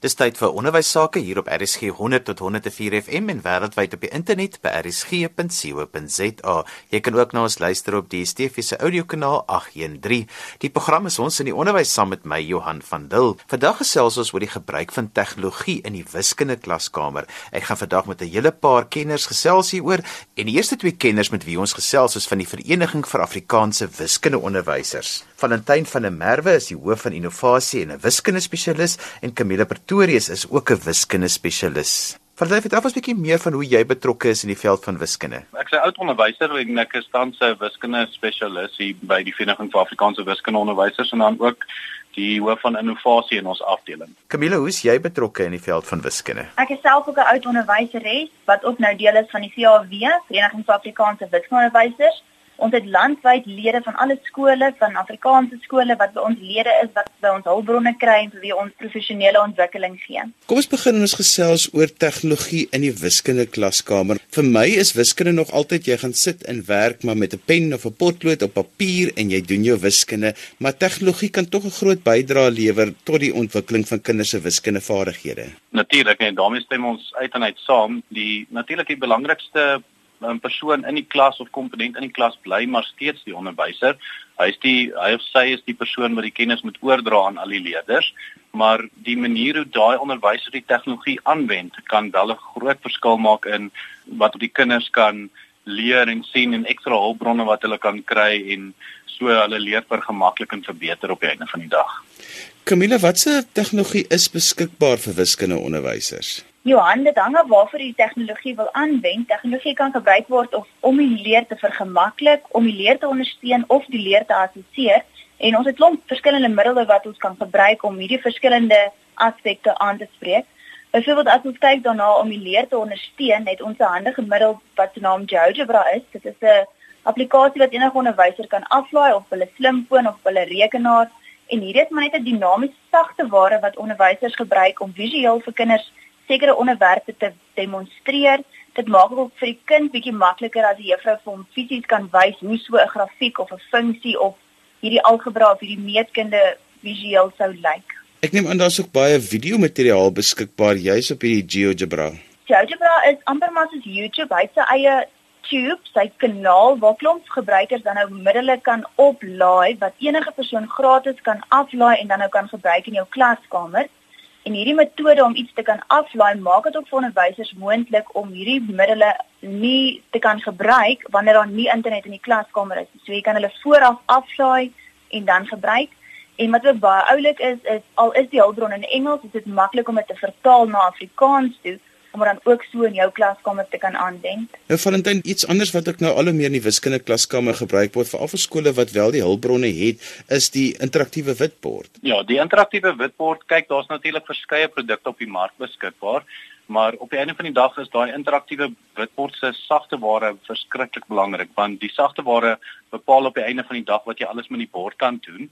Dis tyd vir onderwys sake hier op RSG 100 tot 104 FM en wêreldwyd op die internet by rsg.co.za. Jy kan ook na ons luister op die DSTV se audiokanaal 813. Die program is ons in die onderwys saam met my Johan van Dil. Vandag gesels ons oor die gebruik van tegnologie in die wiskunde klaskamer. Ek gaan vandag met 'n hele paar kenners gesels hieroor en die eerste twee kenners met wie ons gesels is van die Vereniging vir Afrikaanse Wiskundeonderwysers. Valentyn van der Merwe is die hoof van innovasie en 'n wiskunde spesialis en Camille Pretorius is ook 'n wiskunde spesialis. Vertel vir ons 'n bietjie meer van hoe jy betrokke is in die veld van wiskunde. Ek is 'n oud onderwyser en ek is tans 'n wiskunde spesialis hier by die Vereniging vir Afrikaanse Wiskundeonderwysers en dan ook die hoof van innovasie in ons afdeling. Camille, hoe's jy betrokke in die veld van wiskunde? Ek is self ook 'n oud onderwyseres wat ook nou deel is van die VAW, Vereniging vir Afrikaanse Wiskundeonderwysers. Ons het landwyd lede van alle skole, van Afrikaanse skole wat by ons lede is wat by ons hulpbronne kry en vir wie ons professionele ontwikkeling gee. Kom ons begin ons gesels oor tegnologie in die wiskunde klaskamer. Vir my is wiskunde nog altyd jy gaan sit en werk maar met 'n pen of 'n potlood op papier en jy doen jou wiskunde, maar tegnologie kan tog 'n groot bydrae lewer tot die ontwikkeling van kinders se wiskundevaardighede. Natuurlik en daarmee stem ons uit en uit saam. Die natuurlik die belangrikste 'n persoon in die klas of komponent in die klas bly maar steeds die onderwyser. Hy is die hy of sy is die persoon wat die kennis moet oordra aan al die leerders, maar die manier hoe daai onderwyser die tegnologie aanwend kan wel 'n groot verskil maak in wat die kinders kan leer en sien en ekstra hulpbronne wat hulle kan kry en so hulle leer vergemaklik en verbeter op die einde van die dag. Camille, watse tegnologie is beskikbaar vir wiskunde onderwysers? Johan, dit hang af waarvoor jy tegnologie wil aanwend. Tegnologie kan gebruik word om die leer te vergemaklik, om die leer te ondersteun of die leer te assesseer. En ons het klomp verskillende middele wat ons kan gebruik om hierdie verskillende aspekte aan te spreek. Byvoorbeeld as ons kyk daarna om die leer te ondersteun, het ons 'n handige middel wat se naam GeoGebra is. Dit is 'n applikasie wat enige onderwyser kan aflaai op hulle slimfoon of hulle rekenaar. En hierdie is maar net 'n dinamiese sagte ware wat onderwysers gebruik om visueel vir kinders sekere onderwerpe te demonstreer. Dit maak ook vir die kind bietjie makliker as die juffrou vir hom fisies kan wys hoe so 'n grafiek of 'n funksie of hierdie algebra of hierdie meetkunde visueel sou lyk. Ek neem aan daar's ook baie video materiaal beskikbaar juis op hierdie GeoGebra. GeoGebra is amper maar soos YouTube, hy het sy eie tube, sy kanaal waar klomp gebruikers dan nou middele kan oplaai wat enige persoon gratis kan aflaai en dan nou kan gebruik in jou klaskamer. En hierdie metode om iets te kan aflaai maak dit ook vir onderwysers moontlik om hierdie middele nie te kan gebruik wanneer daar nie internet in die klaskamer is. So jy kan hulle vooraf aflaai en dan gebruik. En wat ook baie oulik is is al is die hulpbron in Engels, is dit maklik om dit te vertaal na Afrikaans toe om dan ook so in jou klaskamer te kan aanwend. Nou Valentyn, iets anders wat ek nou al hoe meer in die wiskunde klaskamer gebruik word vir al vir skole wat wel die hulpbronne het, is die interaktiewe witbord. Ja, die interaktiewe witbord, kyk, daar's natuurlik verskeie produkte op die mark beskikbaar, maar op die einde van die dag is daai interaktiewe witbord se sagte ware verskriklik belangrik want die sagte ware bepaal op die einde van die dag wat jy alles met die bord kan doen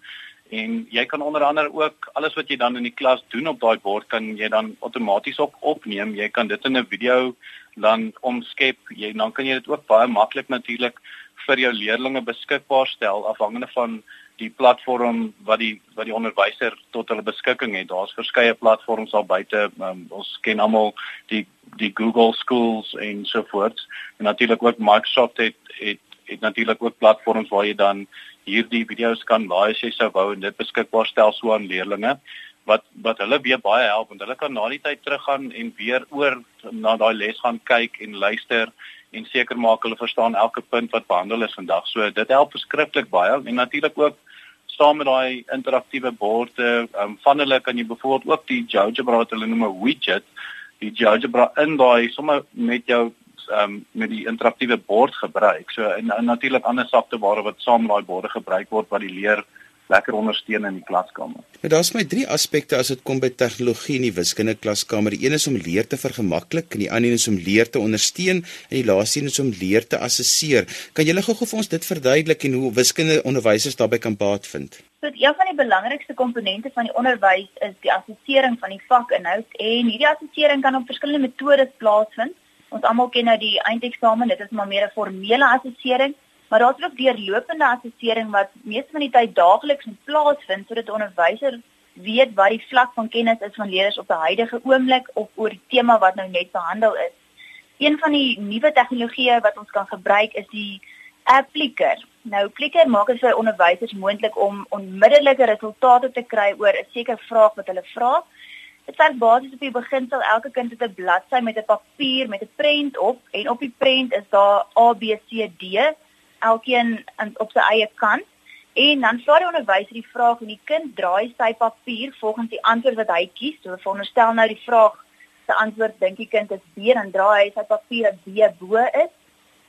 en jy kan onder andere ook alles wat jy dan in die klas doen op daai bord kan jy dan outomaties ook opneem. Jy kan dit in 'n video dan omskep. Jy dan kan jy dit ook baie maklik natuurlik vir jou leerders beskikbaar stel afhangende van die platform wat die wat die onderwyser tot hulle beskikking het. Daar's verskeie platforms daar buite. Um, ons ken almal die die Google Schools en so voort. En natuurlik ook Microsoft het het het natuurlik ook platforms waar jy dan hierdie video's kan laai as jy sou wou en dit beskikbaar stel so aan leerders wat wat hulle weer baie help want hulle kan na die tyd teruggaan en weer oor na daai les gaan kyk en luister en seker maak hulle verstaan elke punt wat behandel is vandag. So dit help verskriklik baie en natuurlik ook saam met daai interaktiewe borde um, van hulle kan jy byvoorbeeld ook die GeoGebra wat hulle noem 'n widget die GeoGebra in daai sommer met jou um, met die interaktiewe bord gebruik. So en, en natuurlik ander sagte ware wat saam daai borde gebruik word wat die leer lekker ondersteun in die klaskamer. Nou daar's my drie aspekte as dit kom by tegnologie in die wiskunde klaskamer. Die een is om leer te vergemaklik en die ander is om leer te ondersteun en die laaste een is om leer te assesseer. Kan julle gou-gou vir ons dit verduidelik en hoe wiskunde onderwysers daarbey kan baat vind? So een van die belangrikste komponente van die onderwys is die assessering van die vakinhoud en hierdie assessering kan op verskillende metodes plaasvind. Ons almal ken nou die eindeksamen, dit is maar meer 'n formele assessering, maar daar's ook deurlopende assessering wat meeste van die tyd daagliks in plaasvind sodat onderwysers weet wat die vlak van kennis is van leerders op 'n huidige oomblik of oor die tema wat nou net behandel is. Een van die nuwe tegnologieë wat ons kan gebruik is die Appliker. Nou Appliker maak dit vir onderwysers moontlik om onmiddellike resultate te kry oor 'n sekere vraag wat hulle vra. Dit staan basies op die beginsel elke kind het 'n bladsy met 'n papier met 'n prent op en op die prent is daar A B C D elkeen op sy eie kant. En dan vra die onderwyser die vraag en die kind draai sy papier volgens die antwoord wat hy kies. So veronderstel nou die vraag se antwoord dink die kind is B en draai hy sy papier B bo is.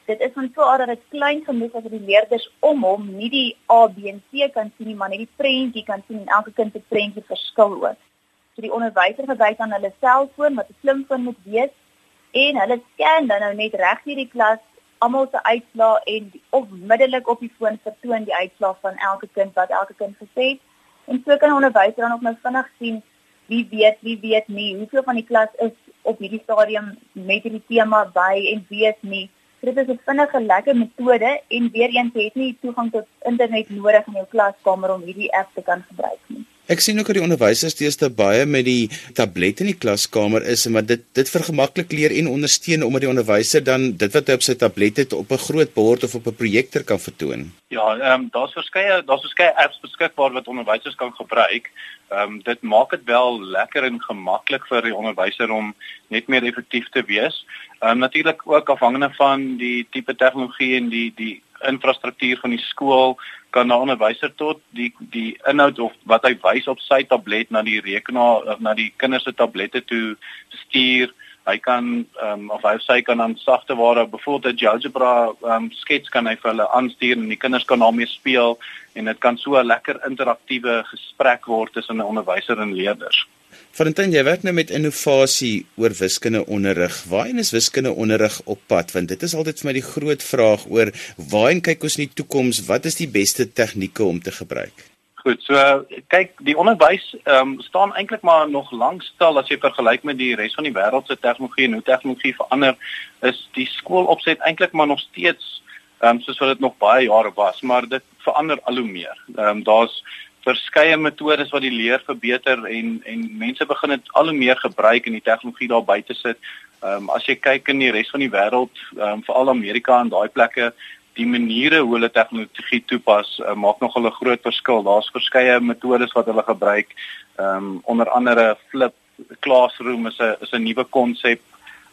Dit is van so aard dat dit klein genoeg is dat die leerders om hom nie die A B en C kan sien nie, maar net die prentjie kan sien en elke kind se prentjie verskil ook. So die onderwyser gebruik dan hulle selfoon wat 'n slimfoon moet wees en hulle scan dan nou net reg hierdie klas almal se uitslae en onmiddellik op die foon vertoon die uitslae van elke kind wat elke kind gesê het. En so kan 'n onderwyser dan ook nou vinnig sien wie weet, wie weet nie, hoeveel van die klas is op hierdie stadium met hierdie tema by en is nie. Dit is 'n vinnige lekker metode en weer eens het nie toegang tot internet nodig in jou klaskamer om hierdie app te kan gebruik nie. Ek sien ook dat die onderwysers teeste baie met die tablet in die klaskamer is en maar dit dit vergemaklik leer en ondersteun omdat die onderwyser dan dit wat hy op sy tablet het op 'n groot bord of op 'n projektor kan vertoon. Ja, ehm um, daar's verskeie daar's verskeie apps beskikbaar wat onderwysers kan gebruik. Ehm um, dit maak dit wel lekker en gemaklik vir die onderwyser om net meer effektief te wees. Ehm um, natuurlik ook afhangende van die tipe tegnologie en die die infrastruktuur van die skool kan 'n onderwyser tot die die inhoud of wat hy wys op sy tablet na die rekenaar na die kinders se tablette toe stuur. Hy kan ehm um, of hy sê kan dan sagte ware byvoorbeeld 'n GeoGebra ehm um, skets kan hy vir hulle aanstuur en die kinders kan daarmee speel en dit kan so 'n lekker interaktiewe gesprek word tussen 'n onderwyser en leerders. Valentin, jy werk nou met innovasie oor wiskunde onderrig. Waarheen is wiskunde onderrig op pad? Want dit is altyd vir my die groot vraag oor waarheen kyk ons in die toekoms? Wat is die beste tegnieke om te gebruik? Goed, so kyk, die onderwys ehm um, staan eintlik maar nog lank stil as jy vergelyk met die res van die wêreld se tegnologie en hoe tegnologie verander, is die skoolopset eintlik maar nog steeds ehm um, soos wat dit nog baie jare was, maar dit verander al hoe meer. Ehm um, daar's verskeie metodes wat die leer verbeter en en mense begin dit al hoe meer gebruik en die tegnologie daar buite sit. Ehm um, as jy kyk in die res van die wêreld, ehm um, veral Amerika en daai plekke, die maniere hoe hulle tegnologie toepas, uh, maak nogal 'n groot verskil. Daar's verskeie metodes wat hulle gebruik. Ehm um, onder andere Flip Classroom is 'n is 'n nuwe konsep.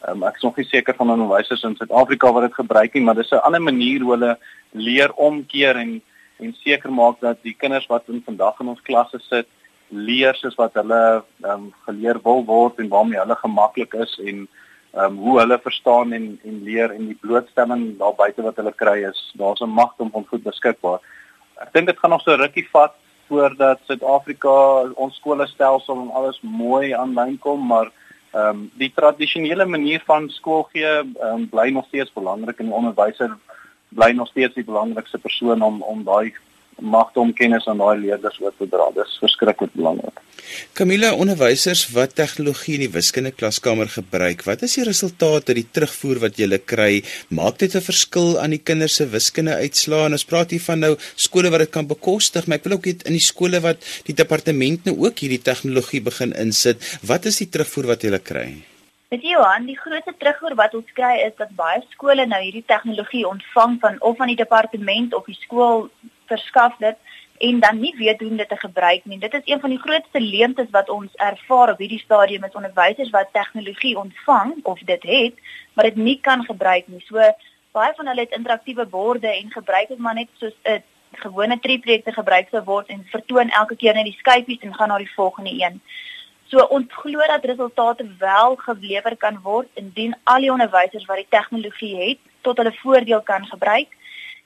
Um, ek is nog nie seker van onderwysers in Suid-Afrika wat dit gebruik nie, maar dis 'n ander manier hoe hulle leer omkeer en en seker maak dat die kinders wat in vandag in ons klasse sit leer soos wat hulle ehm um, geleer wil word en waarmee hulle gemaklik is en ehm um, hoe hulle verstaan en en leer en die blootstelling daar buite wat hulle kry is daar's 'n magte om goed beskikbaar. Ek dink dit gaan nog so rukkie vat voordat Suid-Afrika ons skoolstelsel en alles mooi aanlyn kom, maar ehm um, die tradisionele manier van skool gee ehm um, bly nog steeds belangrik en die onderwyser bly nog steeds die belangrikste persoon om om daai magte om kennis aan daai leerders oor te dra. Dis verskriklik belangrik. Camilla, onderwysers wat tegnologie in die wiskunde klaskamer gebruik, wat is die resultate, die terugvoer wat julle kry? Maak dit 'n verskil aan die kinders se wiskunde uitslae? En ons praat hier van nou skole wat dit kan bekostig, maar ek wil ook weet in die skole wat die departement nou ook hierdie tegnologie begin insit, wat is die terugvoer wat julle kry? Dit Johan, die grootste terugvoer wat ons kry is dat baie skole nou hierdie tegnologie ontvang van of van die departement of die skool verskaf dit en dan nie weet hoe om dit te gebruik nie. Dit is een van die grootste leemtes wat ons ervaar op hierdie stadium met onderwysers wat tegnologie ontvang of dit het, maar dit nie kan gebruik nie. So baie van hulle het interaktiewe borde en gebruik dit maar net soos 'n gewone tree-projekte gebruik sou word en vertoon elke keer net die skyfies en gaan na die volgende een. So ons glo dat resultate wel gelewer kan word indien al die onderwysers wat die tegnologie het tot hulle voordeel kan gebruik.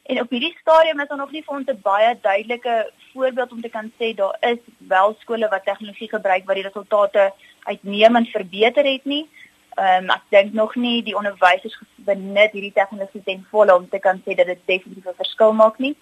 En op hierdie stadium is daar nog nie vir ons 'n baie duidelike voorbeeld om te kan sê daar is wel skole wat tegnologie gebruik wat die resultate uitnemend verbeter het nie. Ehm um, ek dink nog nie die onderwysers benut hierdie tegnologie ten volle om te kan sê dat dit definitief 'n verskil maak nie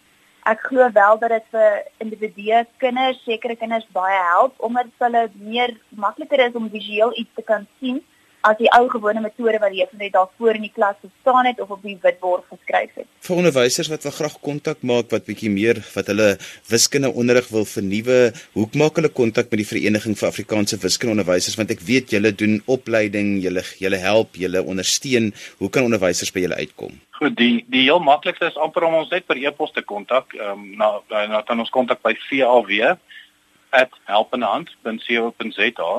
ek glo wel dat dit vir individue kinders, sekere kinders baie help omdat hulle meer makliker is om visueel iets te kan sien as die ou gewone metode wat jy net daar voor in die klas gestaan het of op die witbord geskryf het. Vir onderwysers wat wil graag kontak maak wat bietjie meer wat hulle wiskunde onderrig wil vernuwe, hoe maak hulle kontak met die Vereniging vir Afrikaanse Wiskundeonderwysers want ek weet julle doen opleiding, julle julle help, julle ondersteun. Hoe kan onderwysers by julle uitkom? Goed, die die heel maklikste is amper om ons net per e-pos te kontak. Ehm um, na na dan ons kontak by vaw@helpendehand.co.za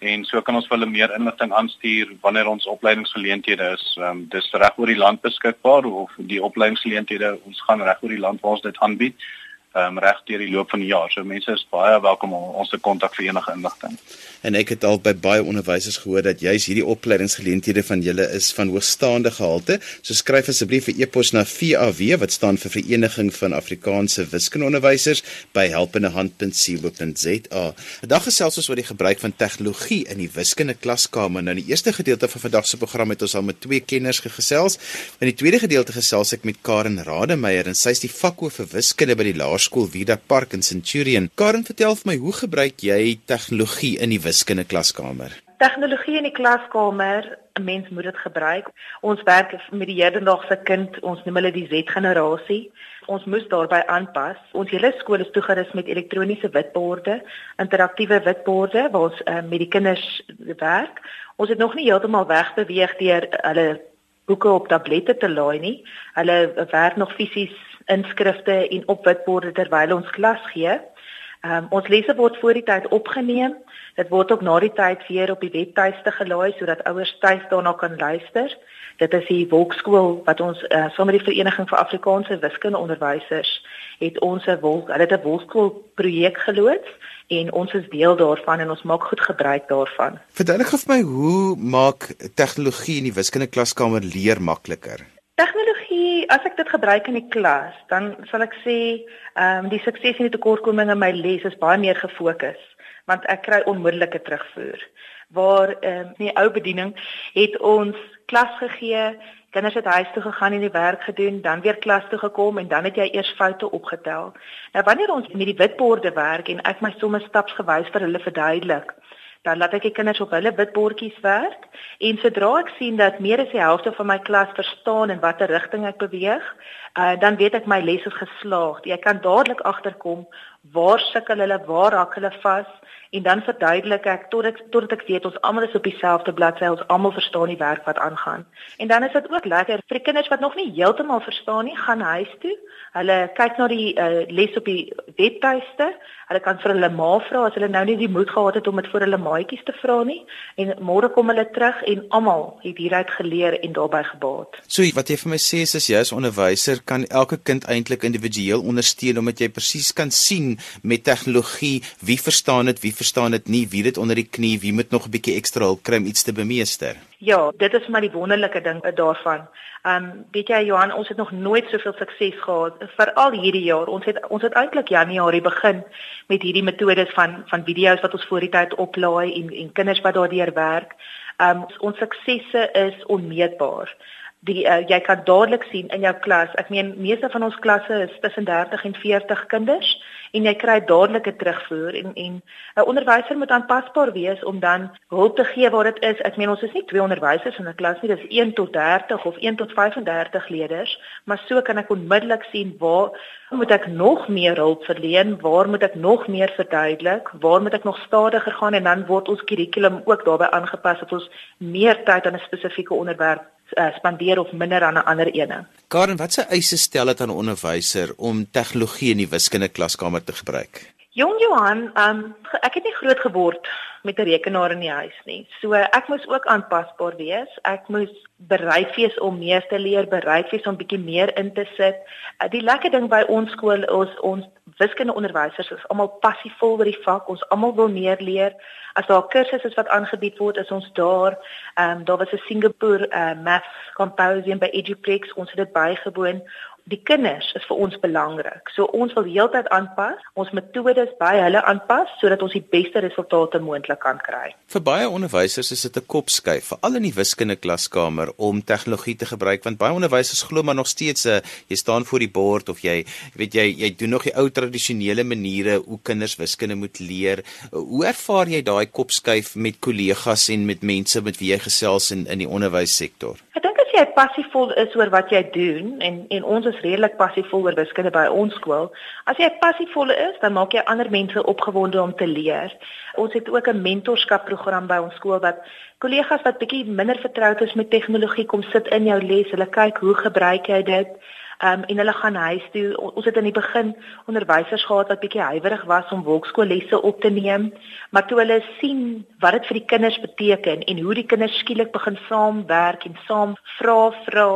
en so kan ons vir hulle meer inligting aanstuur wanneer ons opleidingsgeleenthede is. Ehm um, dis reg oor die land beskikbaar of die opleidingsgeleenthede ons gaan reg oor die land waar ons dit aanbied um, reg deur die loop van die jaar. So mense is baie welkom om ons te kontak vir enige inligting. En ek het al by baie onderwysers gehoor dat juis hierdie opleidingsgeleenthede van julle is van hoogstaande gehalte. So skryf asseblief 'n e-pos na VAW wat staan vir Vereniging van Afrikaanse Wiskundeonderwysers by helpendehand.co.za. Vandag gesels ons oor die gebruik van tegnologie in die wiskunde klaskamer. Nou in die eerste gedeelte van vandag se program het ons al met twee kenners gesels. In die tweede gedeelte gesels ek met Karen Rademeier en sy is die vakhoof vir wiskunde by die Laer Laerskool Vida Park in Centurion. Karen, vertel vir my, hoe gebruik jy tegnologie in die wiskunde klaskamer? Tegnologie in die klaskamer, 'n mens moet dit gebruik. Ons werk met die hedendaagse kind, ons noem hulle die Z-generasie. Ons moet daarbey aanpas. Ons hele skool is toegerus met elektroniese witborde, interaktiewe witborde waar ons uh, met die kinders werk. Ons het nog nie heeltemal wegbeweeg deur hulle boeke op tablette te laai nie. Hulle werk nog fisies inskrifte en op witborde terwyl ons klas gee. Um, ons lesse word voor die tyd opgeneem. Dit word ook na die tyd weer op die webtuiste gelaai sodat ouers tuis daarna kan luister. Dit is die Wolkskool wat ons uh, saam met die Vereniging vir Afrikaanse Wiskundeonderwysers het ons 'n wolk, hulle het 'n Wolkskool projek geloods en ons is deel daarvan en ons maak goed gebruik daarvan. Verduidelik vir my hoe maak tegnologie in die wiskunde klaskamer leer makliker? Tegnologie, as ek dit gebruik in die klas, dan sal ek sê, ehm um, die sukses en die tekortkominge in my les is baie meer gefokus, want ek kry onmiddellike terugvoer. Waar ehm um, die ou bediening het ons klas gegee, kinders het huis toe gegaan en die werk gedoen, dan weer klas toe gekom en dan het jy eers foute opgetel. Nou wanneer ons met die witborde werk en ek my somme stapsgewys vir hulle verduidelik, dan laat ek die kinders op hulle witbordjies werk. En sodra ek sien dat meer as die helfte van my klas verstaan in watter rigting ek beweeg, uh, dan weet ek my les is geslaag. Jy kan dadelik agterkom waar sukkel hulle, waar raak hulle vas en dan verduidelik ek tot ek tot ek weet ons almal is op dieselfde bladsy, ons almal verstaan die werk wat aangaan. En dan is dit ook lekker vir die kinders wat nog nie heeltemal verstaan nie, gaan huis toe Hulle kyk na die uh, les op die webtuiste. Hulle kan vir hulle ma vra as hulle nou nie die moed gehad het om dit vir hulle maatjies te vra nie. En môre kom hulle terug en almal het hieruit geleer en daarbey gebaat. So wat jy vir my sê is as jy as onderwyser kan elke kind eintlik individueel ondersteun omdat jy presies kan sien met tegnologie wie verstaan dit, wie verstaan dit nie, wie dit onder die knie, wie moet nog 'n bietjie ekstra hulp kry om iets te bemeester. Ja, dit is maar die wonderlike ding daarvan. Ehm um, weet jy Johan, ons het nog nooit soveel sukses gehad veral hierdie jaar. Ons het ons het eintlik Januarie begin met hierdie metodes van van video's wat ons voor die tyd oplaai en en kinders wat daardeur werk. Ehm um, ons suksesse is onmeetbaar die uh, jy kan dadelik sien in jou klas. Ek meen meeste van ons klasse is tussen 30 en 40 kinders en jy kry dadelike terugvoer en en 'n onderwyser moet aanpasbaar wees om dan hulp te gee waar dit is. Ek meen ons is nie twee onderwysers in 'n klas nie, dis 1 tot 30 of 1 tot 35 leerders, maar so kan ek onmiddellik sien waar moet ek nog meer hulp verleen, waar moet ek nog meer verduidelik, waar moet ek nog stadiger gaan en dan word ons kurrikulum ook daarbey aangepas dat ons meer tyd aan 'n spesifieke onderwerp uh, spandeer of minder aan 'n ander ene. Karen, watse eise stel dit aan 'n onderwyser om tegnologie in die wiskunde klaskamer te gebruik? Jong Johan, um, ek het nie groot geword met 'n rekenaar in die huis nie. So ek moes ook aanpasbaar wees. Ek moes bereid wees om meer te leer, bereid wees om bietjie meer in te sit. Uh, die lekker ding by ons skool is ons wiskundeonderwysers is almal passievol oor die vak. Ons almal wil meer leer. As daar kursusse is wat aangebied word, is ons daar. Ehm um, daar was 'n Singapore uh, Math Symposium by Eduprix. Ons het dit bygewoon die kinders is vir ons belangrik. So ons wil heeltyd aanpas, ons metodes by hulle aanpas sodat ons die beste resultate moontlik kan kry. Vir baie onderwysers is dit 'n kopskuif, veral in die wiskunde klaskamer om tegnologie te gebruik want baie onderwysers glo maar nog steeds uh, jy staan voor die bord of jy weet jy jy doen nog die ou tradisionele maniere hoe kinders wiskunde moet leer. Hoe ervaar jy daai daai kop skuif met kollegas en met mense met wie jy gesels in in die onderwyssektor? Ek jy passievol is oor wat jy doen en en ons is redelik passievol oor wiskunde by ons skool. As jy passievol is, dan maak jy ander mense opgewonde om te leer. Ons het ook 'n mentorskap program by ons skool wat kollegas wat bietjie minder vertroud is met tegnologie kom sit in jou les. Hulle kyk hoe gebruik jy dit? Um, en hulle gaan huis toe. Ons het in die begin onderwysers gehad wat bietjie huiwerig was om wolkskoollesse op te neem, maar toe hulle sien wat dit vir die kinders beteken en hoe die kinders skielik begin saamwerk en saam vra vra.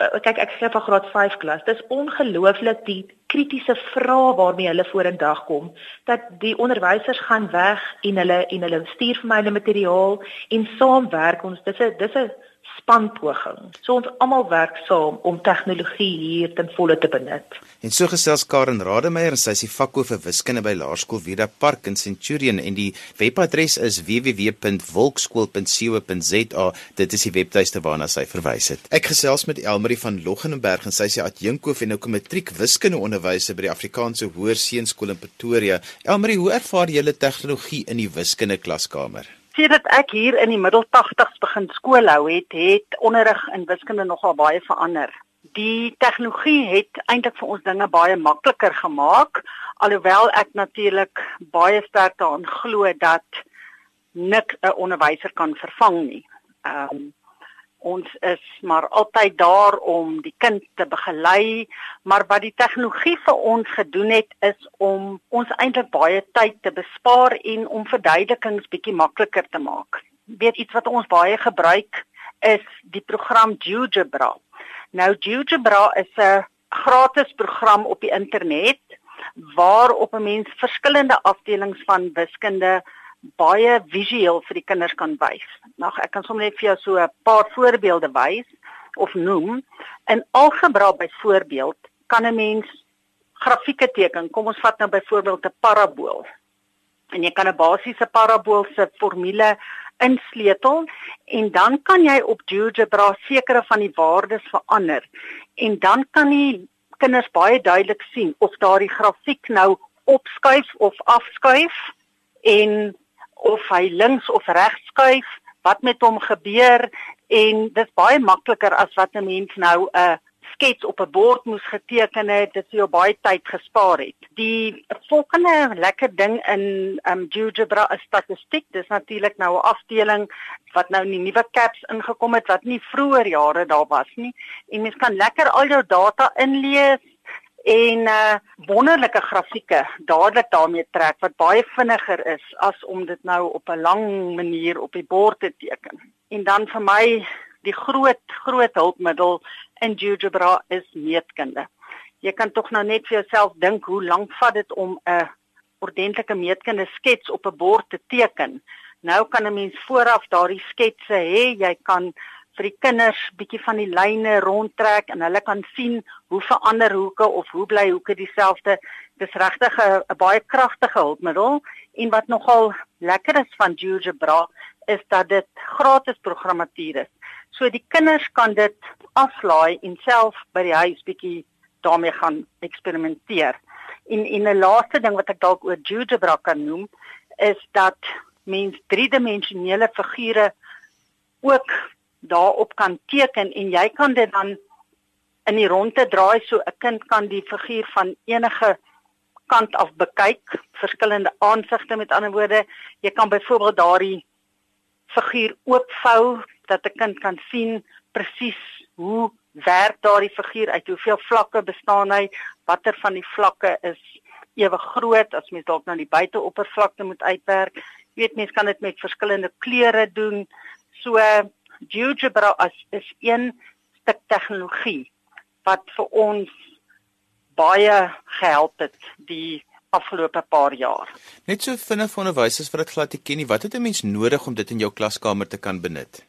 Uh, kyk, ek sê van graad 5 klas, dis ongelooflik die kritiese vrae waarmee hulle vorendag kom dat die onderwysers gaan weg en hulle en hulle stuur vir my hulle materiaal en saamwerk ons dis 'n dis 'n spanpoging. So ons almal werk saam om tegnologie hier ten volle te benut. En so gesels Karen Rademeier, sy is die vakhoof vir wiskunde by Laerskool Vida Park in Centurion en die webadres is www.wolkskool.co.za. Dit is die webtuiste waarna sy verwys het. Ek gesels met Elmarie van Loggenberg en sy is die adjunkhoof en kom matriek wiskunde onderwyser by die Afrikaanse Hoër Seunskool in Pretoria. Elmarie, hoe ervaar jy tegnologie in die wiskunde klaskamer? Sedert ek hier in die middel 80s begin skool hou het, het onderrig in wiskunde nogal baie verander. Die tegnologie het eintlik vir ons dinge baie makliker gemaak, alhoewel ek natuurlik baie sterk daaraan glo dat nik 'n onderwyser kan vervang nie. Ehm um, ons is maar altyd daar om die kind te begelei, maar wat die tegnologie vir ons gedoen het is om ons eintlik baie tyd te bespaar en om verduidelikings bietjie makliker te maak. Weet iets wat ons baie gebruik is die program GeoGebra. Nou GeoGebra is 'n gratis program op die internet waarop 'n mens verskillende afdelings van wiskunde baie visueel vir die kinders kan wys. Nou ek kan sommer net vir jou so 'n paar voorbeelde wys of noem. In algebra byvoorbeeld kan 'n mens grafieke teken. Kom ons vat nou byvoorbeeld 'n parabool. En jy kan 'n basiese parabool se formule insleutel en dan kan jy op GeoGebra sekere van die waardes verander en dan kan die kinders baie duidelik sien of daardie grafiek nou opskuif of afskuif en of hy links of regs skuif, wat met hom gebeur en dis baie makliker as wat 'n mens nou 'n skets op 'n bord moes geteken het, dit sou baie tyd gespaar het. Die volgende lekker ding in um GeoGebra is statistiek. Dis natuurlik nou 'n afdeling wat nou in die nuwe caps ingekom het wat nie vroeër jare daar was nie. En mens kan lekker al jou data inlees en uh wonderlike grafieke dadelik daarmee trek wat baie vinniger is as om dit nou op 'n lang manier op die bord te teken. En dan vir my die groot groot hulpmiddel in GeoGebra is meetkunde. Jy kan tog nou net vir jouself dink hoe lank vat dit om 'n ordentlike meetkunde skets op 'n bord te teken. Nou kan 'n mens vooraf daardie sketse hê, jy kan vir die kinders bietjie van die lyne rondtrek en hulle kan sien hoe verander hoeke of hoe bly hoeke dieselfde. Dis regtig 'n baie kragtige hulpmiddel en wat nogal lekker is van GeoGebra is dat dit gratis programmatuur is. So die kinders kan dit aflaai en self by die huis bietjie daarmee gaan eksperimenteer. En en 'n laaste ding wat ek dalk oor GeoGebra kan noem is dat mens driedimensionele figure ook daarop kan teken en jy kan dit dan in die ronde draai so 'n kind kan die figuur van enige kant af bekyk, verskillende aansigte met ander woorde. Jy kan byvoorbeeld daardie figuur oopvou dat 'n kind kan sien presies hoe werk daardie figuur uit, hoeveel vlakke bestaan hy, watter van die vlakke is ewe groot as mens dalk na die buiteoppervlakte moet uitwerk. Jy weet mens kan dit met verskillende kleure doen. So GeoGebra as is een stuk tegnologie wat vir ons baie gehelp het die afgelope paar jaar. Net so vinnig vir onderwysers wat dit glad nie ken nie, wat het 'n mens nodig om dit in jou klaskamer te kan benut?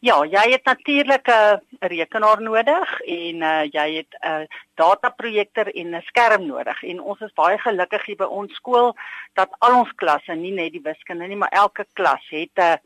Ja, jy het natuurlik 'n rekenaar nodig en uh, jy het 'n dataprojektor en 'n skerm nodig. En ons is baie gelukkig hier by ons skool dat al ons klasse, nie net die wiskunde nie, maar elke klas het 'n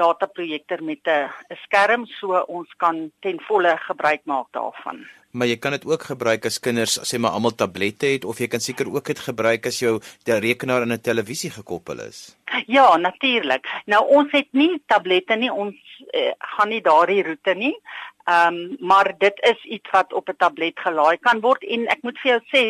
dataprojektor met 'n skerm so ons kan ten volle gebruik maak daarvan. Maar jy kan dit ook gebruik as kinders sê maar almal tablette het of jy kan seker ook dit gebruik as jou rekenaar aan 'n televisie gekoppel is. Ja, natuurlik. Nou ons het nie tablette nie, ons uh, gaan nie daardie roete nie. Ehm um, maar dit is iets wat op 'n tablet gelaai kan word en ek moet vir jou sê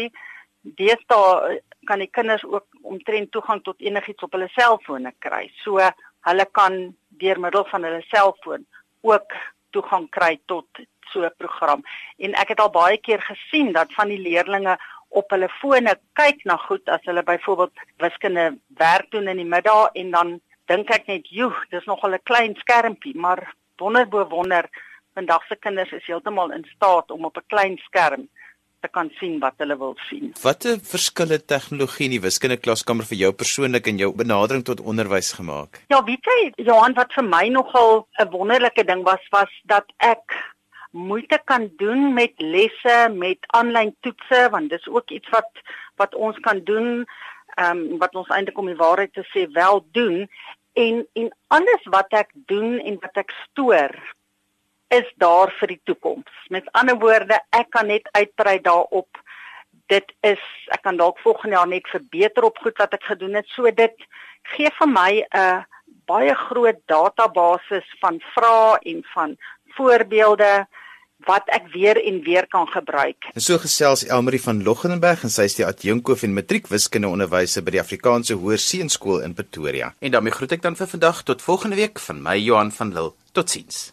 deesdae kan die kinders ook omtrent toegang tot enigiets op hulle selfone kry. So hulle kan deur middel van hulle selfoon ook toegang kry tot so 'n program. En ek het al baie keer gesien dat van die leerdlinge op hulle fone kyk na goed as hulle byvoorbeeld wiskunde werk doen in die middag en dan dink ek net, "Joe, dis nog 'n klein skermpie," maar wonder bo wonder, vandag se kinders is heeltemal in staat om op 'n klein skerm te kan sien wat hulle wil sien. Watter verskille tegnologie in die wiskundeklaskamer vir jou persoonlik en jou benadering tot onderwys gemaak? Ja, weet jy, Johan, wat vir my nogal 'n wonderlike ding was, was dat ek moeite kan doen met lesse, met aanlyn toetse, want dis ook iets wat wat ons kan doen, ehm um, wat ons eintlik om die waarheid te sê wel doen en en alles wat ek doen en wat ek stoor is daar vir die toekoms. Met ander woorde, ek kan net uitbrei daarop. Dit is ek kan dalk volgende jaar net verbeter op goed wat ek gedoen het. So dit gee vir my 'n baie groot database van vrae en van voorbeelde wat ek weer en weer kan gebruik. En so gesels Elmarie van Loggenberg en sy is die adjunktoof en matriekwiskunde onderwyser by die Afrikaanse Hoër Seunskool in Pretoria. En daarmee groet ek dan vir vandag tot volgende week van my Johan van Lille. Totsiens.